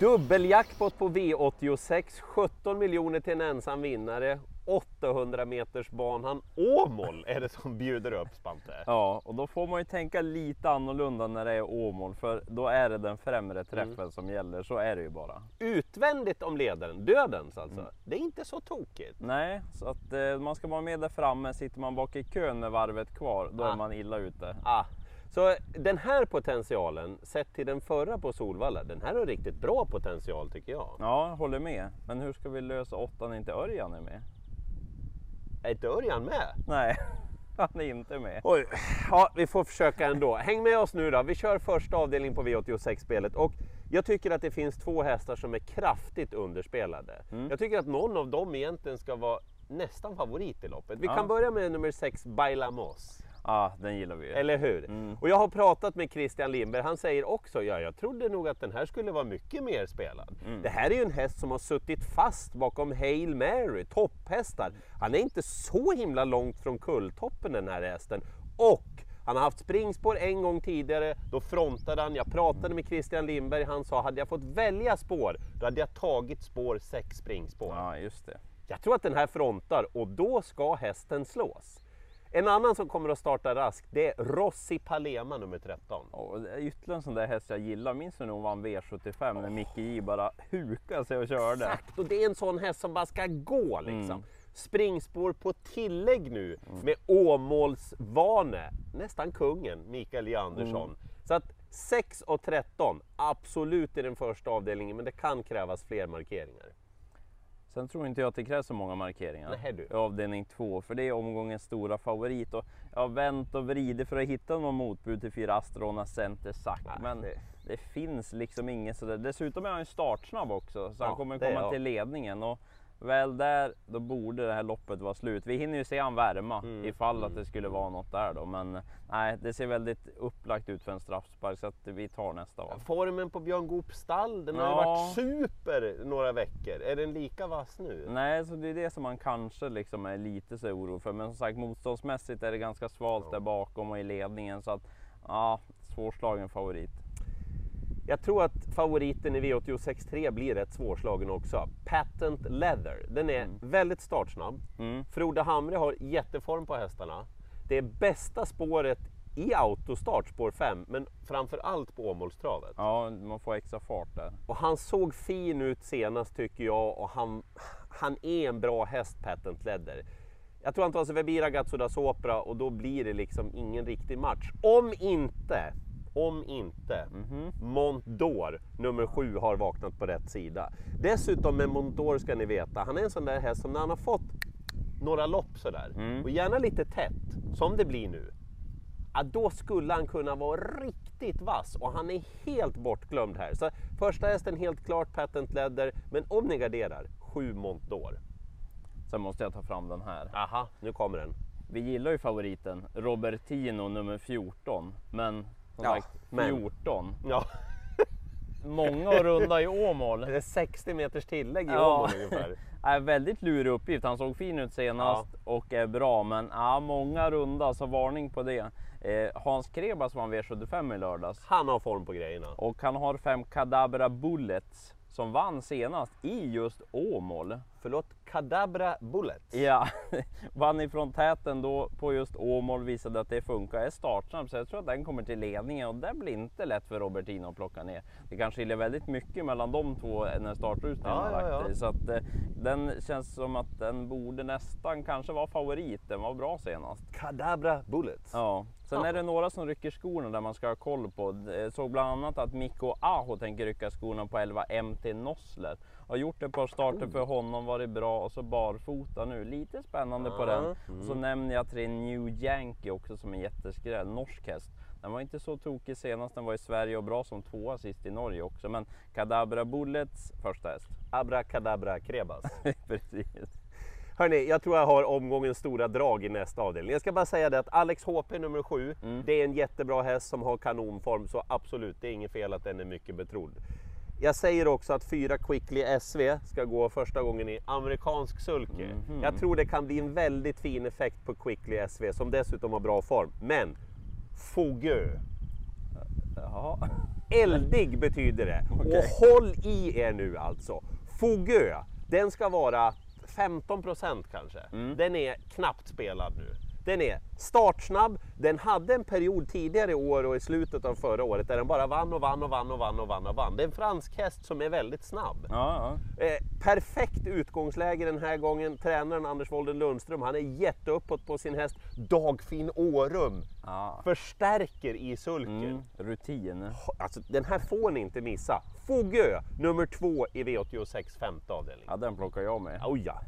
Dubbeljackpot på V86, 17 miljoner till en ensam vinnare. 800 meters banan Åmål är det som bjuder upp Spante. Ja, och då får man ju tänka lite annorlunda när det är Åmål, för då är det den främre träffen mm. som gäller, så är det ju bara. Utvändigt om ledaren, dödens alltså. Mm. Det är inte så tokigt. Nej, så att eh, man ska vara med där framme. Sitter man bak i kön med varvet kvar, då ah. är man illa ute. Ah. Så den här potentialen, sett till den förra på Solvalla, den här har riktigt bra potential tycker jag. Ja, håller med. Men hur ska vi lösa åttan när inte Örjan är med? Är inte Örjan med? Nej, han är inte med. Oj, ja, vi får försöka ändå. Häng med oss nu då. Vi kör första avdelningen på V86-spelet. Och jag tycker att det finns två hästar som är kraftigt underspelade. Mm. Jag tycker att någon av dem egentligen ska vara nästan favorit i loppet. Vi ja. kan börja med nummer 6, Bailamos. Ja, den gillar vi. Eller hur? Mm. Och jag har pratat med Christian Lindberg, han säger också, ja jag trodde nog att den här skulle vara mycket mer spelad. Mm. Det här är ju en häst som har suttit fast bakom Hail Mary, topphästar. Han är inte så himla långt från kulltoppen den här hästen. Och han har haft springspår en gång tidigare, då frontade han. Jag pratade med Christian Lindberg, han sa hade jag fått välja spår, då hade jag tagit spår 6 springspår. Ja, just det. Jag tror att den här frontar och då ska hästen slås. En annan som kommer att starta raskt, det är Rossi Palema nummer 13. Oh, det är ytterligare en sån där häst jag gillar. Minns du när hon vann V75 oh. när Micke J bara hukade sig och körde? Exakt, och det är en sån häst som bara ska gå liksom. Mm. Springspår på tillägg nu mm. med Åmålsvane, nästan kungen, Mikael J Andersson. Mm. Så att 6 och 13, absolut i den första avdelningen, men det kan krävas fler markeringar. Sen tror inte jag att det krävs så många markeringar i avdelning två, för det är omgångens stora favorit. Och jag har vänt och vridit för att hitta någon motbud till fyra Astrona Center Sack, men det... det... finns liksom inget sådär. Dessutom är han ju startsnabb också, så ja, han kommer komma till ledningen. Och Väl där, då borde det här loppet vara slut. Vi hinner ju se han värma mm. ifall mm. att det skulle vara något där då. Men nej, det ser väldigt upplagt ut för en straffspark så att vi tar nästa val. Formen på Björn Goops stall, den ja. har ju varit super några veckor. Är den lika vass nu? Nej, så det är det som man kanske liksom är lite så orolig för. Men som sagt motståndsmässigt är det ganska svalt ja. där bakom och i ledningen. Så att ja, svårslagen favorit. Jag tror att favoriten i V86.3 blir rätt svårslagen också. Patent Leather. Den är mm. väldigt startsnabb. Mm. Frode Hamre har jätteform på hästarna. Det är bästa spåret i autostart, spår 5, men framför allt på Åmålstravet. Ja, man får extra fart där. Och han såg fin ut senast tycker jag och han, han är en bra häst, Patent Leather. Jag tror han tar sig förbi Ragazzo Sopra och då blir det liksom ingen riktig match. Om inte om inte mm -hmm. Montdor nummer sju har vaknat på rätt sida. Dessutom med Montdor ska ni veta, han är en sån där häst som när han har fått några lopp sådär mm. och gärna lite tätt, som det blir nu. Ja, då skulle han kunna vara riktigt vass och han är helt bortglömd här. Så första hästen helt klart patent leather, men om ni garderar, sju Montdor. Sen måste jag ta fram den här. Aha, nu kommer den. Vi gillar ju favoriten Robertino nummer 14, men ja, sagt, 14. Men... Ja. Många och runda i Åmål. Det är 60 meters tillägg i ja. Åmål ungefär. Är väldigt lurig uppgift. Han såg fin ut senast ja. och är bra, men ja, många runda, så varning på det. Eh, Hans Krebas vann V75 i lördags. Han har form på grejerna. Och han har fem Kadabra Bullets som vann senast i just Åmål. Förlåt, Kadabra Bullet? Ja, vann ifrån täten då på just Åmål, visade att det funkar. Är startsnabb så jag tror att den kommer till ledningen och det blir inte lätt för Robertino att plocka ner. Det kan skilja väldigt mycket mellan de två när startrusningen ja, har lagt ja, ja. Så att eh, den känns som att den borde nästan kanske vara favorit. Den var bra senast. Kadabra Bullet? Ja, Sen är det några som rycker skorna där man ska ha koll på. Jag såg bland annat att Mikko Aho tänker rycka skorna på 11 MT Nossler. Har gjort ett par starter för honom, varit bra och så barfota nu. Lite spännande på den. Mm. Så nämner jag tre New Yankee också som en jätteskräll, norsk häst. Den var inte så tokig senast, den var i Sverige och bra som tvåa sist i Norge också. Men Kadabra Bullets första häst. Abrakadabra Krebas. Precis. Hörni, jag tror jag har omgångens stora drag i nästa avdelning. Jag ska bara säga det att Alex HP nummer 7, mm. det är en jättebra häst som har kanonform, så absolut, det är inget fel att den är mycket betrodd. Jag säger också att fyra Quickly SV ska gå första gången i amerikansk sulke. Mm -hmm. Jag tror det kan bli en väldigt fin effekt på Quickly SV som dessutom har bra form. Men Fogö. Jaha. Eldig betyder det. Okay. Och håll i er nu alltså. Fogö, den ska vara 15% kanske. Mm. Den är knappt spelad nu. Den är startsnabb, den hade en period tidigare i år och i slutet av förra året där den bara vann och vann och vann och vann och vann och vann. Det är en fransk häst som är väldigt snabb. Ja, ja. Eh, perfekt utgångsläge den här gången. Tränaren Anders Wolden Lundström, han är jätteuppåt på sin häst. Dagfin Årum ja. förstärker i sulken. Mm, rutin. Alltså, den här får ni inte missa. Fogö, nummer två i V86 femte avdelning. Ja, den plockar jag med. Oh, ja.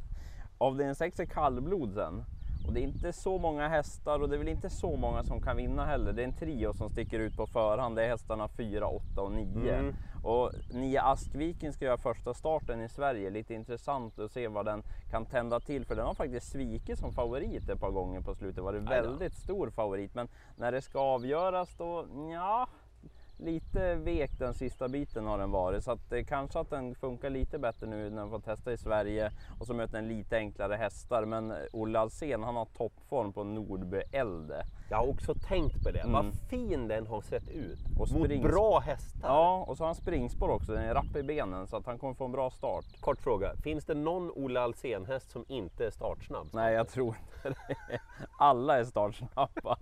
Avdelning 6 är kallblod sen. Och det är inte så många hästar och det är väl inte så många som kan vinna heller. Det är en trio som sticker ut på förhand. Det är hästarna 4, 8 och 9. Mm. Och 9 Askviken ska göra första starten i Sverige. Lite intressant att se vad den kan tända till. För den har faktiskt svikit som favorit ett par gånger på slutet. Varit väldigt stor favorit. Men när det ska avgöras då, ja lite vek den sista biten har den varit så att det kanske att den funkar lite bättre nu när den får testa i Sverige och så möter den lite enklare hästar. Men Olle Alsen han har toppform på Nordby Elde. Jag har också tänkt på det. Mm. Vad fin den har sett ut. Och springs... Mot bra hästar. Ja, och så har han springspår också. Den är rapp i benen så att han kommer få en bra start. Kort fråga. Finns det någon Olle Alsen häst som inte är startsnabb? Nej, jag tror inte. Alla är startsnabba.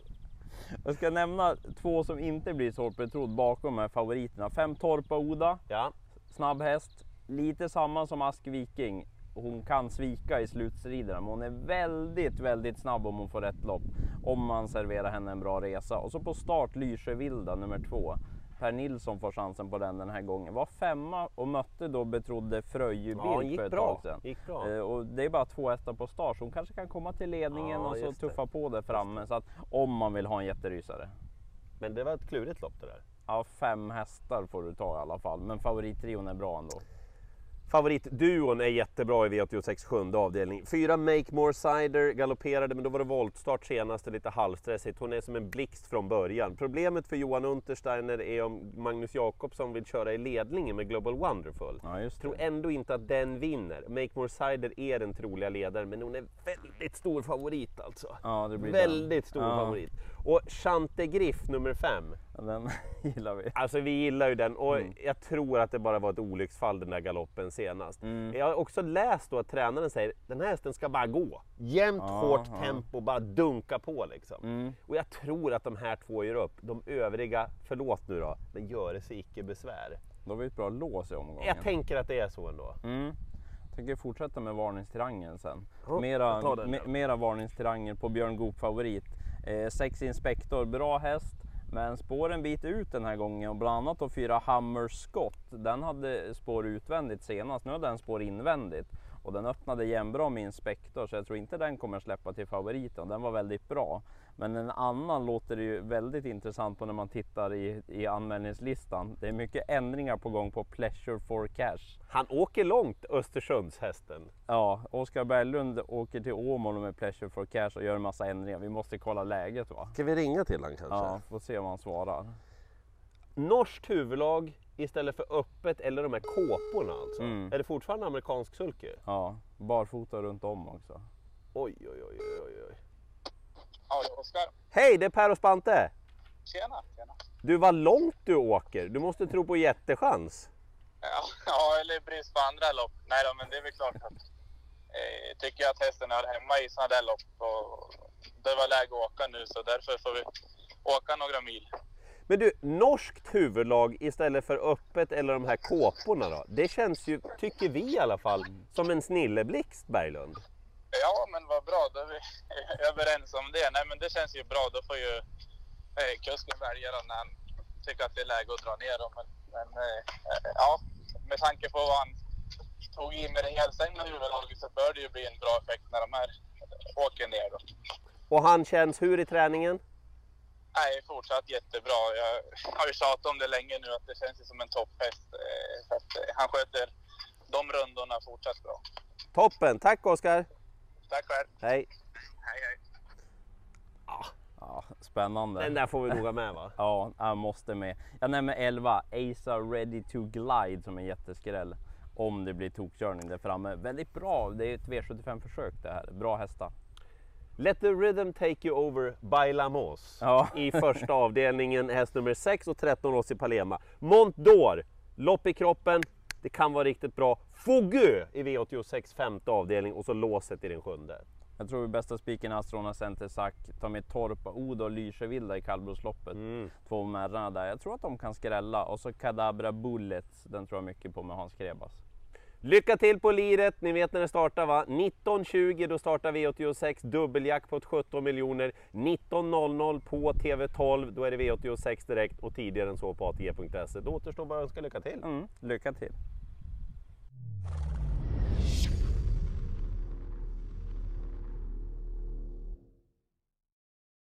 Jag ska nämna två som inte blir så hårt betrodd bakom de här favoriterna. Fem Torpa Oda, ja. snabb häst. Lite samma som Ask Viking. Hon kan svika i slutstriderna, men hon är väldigt, väldigt snabb om hon får rätt lopp. Om man serverar henne en bra resa. Och så på start Lyse Vilda nummer två. Per Nilsson får chansen på den den här gången. Var femma och mötte då betrodde Fröjebild ja, för ett bra. tag sedan. Gick bra. Eh, och det är bara två hästar på start så hon kanske kan komma till ledningen ja, och så tuffa det. på det framme. Så att, om man vill ha en jätterysare. Men det var ett klurigt lopp det där. Ja, fem hästar får du ta i alla fall. Men favorittrion är bra ändå. Favoritduon är jättebra i V86 sjunde avdelning. Fyra Make More Cider galopperade, men då var det voltstart senast och lite halvstressigt. Hon är som en blixt från början. Problemet för Johan Untersteiner är om Magnus Jakobsson vill köra i ledningen med Global Wonderful. Ja, Tror ändå inte att den vinner. Make More Cider är den troliga ledaren, men hon är väldigt stor favorit alltså. Ja, väldigt stor ja. favorit. Och Chante Griff nummer fem. Ja, den gillar vi. Alltså vi gillar ju den och mm. jag tror att det bara var ett olycksfall den där galoppen senast. Mm. Jag har också läst då att tränaren säger den här hästen ska bara gå. Jämnt, ja, hårt tempo, bara dunka på liksom. Mm. Och jag tror att de här två gör upp. De övriga, förlåt nu då, men göre sig icke besvär. Då har vi ett bra lås i omgången. Jag tänker att det är så ändå. Mm. Jag tänker fortsätta med varningstriangeln sen. Oh, mera, mera varningstriangel på Björn Goop favorit. Eh, sex Inspektor, bra häst. Men spåren bit ut den här gången och bland annat då fyra Hammer Scott. Den hade spår utvändigt senast, nu har den spår invändigt. Och den öppnade jämnbra med Inspektor så jag tror inte den kommer släppa till favoriten. Den var väldigt bra. Men en annan låter det ju väldigt intressant på när man tittar i, i anmälningslistan. Det är mycket ändringar på gång på Pleasure for Cash. Han åker långt, Östersundshästen. Ja, Oskar Berglund åker till Åmål med Pleasure for Cash och gör en massa ändringar. Vi måste kolla läget va? Ska vi ringa till honom kanske? Ja, får se om han svarar. Norskt huvudlag istället för öppet eller de här kåporna alltså. Mm. Är det fortfarande amerikansk sulky? Ja, barfota runt om också. Oj, oj, oj, oj, oj. Ja, det är Oskar. Hej, det är Per och Spante. Tjena, tjena. Du, vad långt du åker. Du måste tro på jättechans. Ja, ja eller brist på andra lopp. Nej då, men det är väl klart att eh, tycker jag att hästen är hemma i sådana där lopp och det var läge att åka nu så därför får vi åka några mil. Men du, norskt huvudlag istället för öppet eller de här kåporna då? Det känns ju, tycker vi i alla fall, som en snilleblixt Berglund. Ja, men vad bra. Då är vi överens om det. Nej, men det känns ju bra. Då får ju eh, kusken välja då när han tycker att det är läge att dra ner dem. Men, men eh, ja, med tanke på vad han tog i med det helstängda huvudlaget så bör det ju bli en bra effekt när de här åker ner då. Och han känns hur i träningen? Nej, fortsatt jättebra. Jag har ju tjatat om det länge nu att det känns som en topphäst. Eh, eh, han sköter de rundorna fortsatt bra. Toppen! Tack Oskar! Tack själv. Hej. Hej, hej. Ja. ja, spännande. Den där får vi nog med va? ja, jag måste med. Jag nämner 11, Asa Ready to Glide som är jätteskräll. Om det blir tokkörning där framme. Väldigt bra, det är ett V75 försök det här. Bra hästar. Let the rhythm take you over by Lamos ja. i första avdelningen, häst nummer 6 och 13 Rossi Palema. Mont d'Or, lopp i kroppen, det kan vara riktigt bra. Fogö i V86 femte avdelning och så låset i den sjunde. Jag tror bästa spiken Astrona Center Sack tar med Torpa, Oda och Lysevilda i kallblodsloppet. Mm. Två märrarna där. Jag tror att de kan skrälla. Och så Kadabra Bullets, den tror jag mycket på med Hans Krebas. Lycka till på liret, ni vet när det startar va? 19.20 då startar V86, dubbeljackpot 17 miljoner. 19.00 på TV12, då är det V86 direkt och tidigare än så på ATG.se. Då återstår bara att önska lycka till. Mm, lycka till!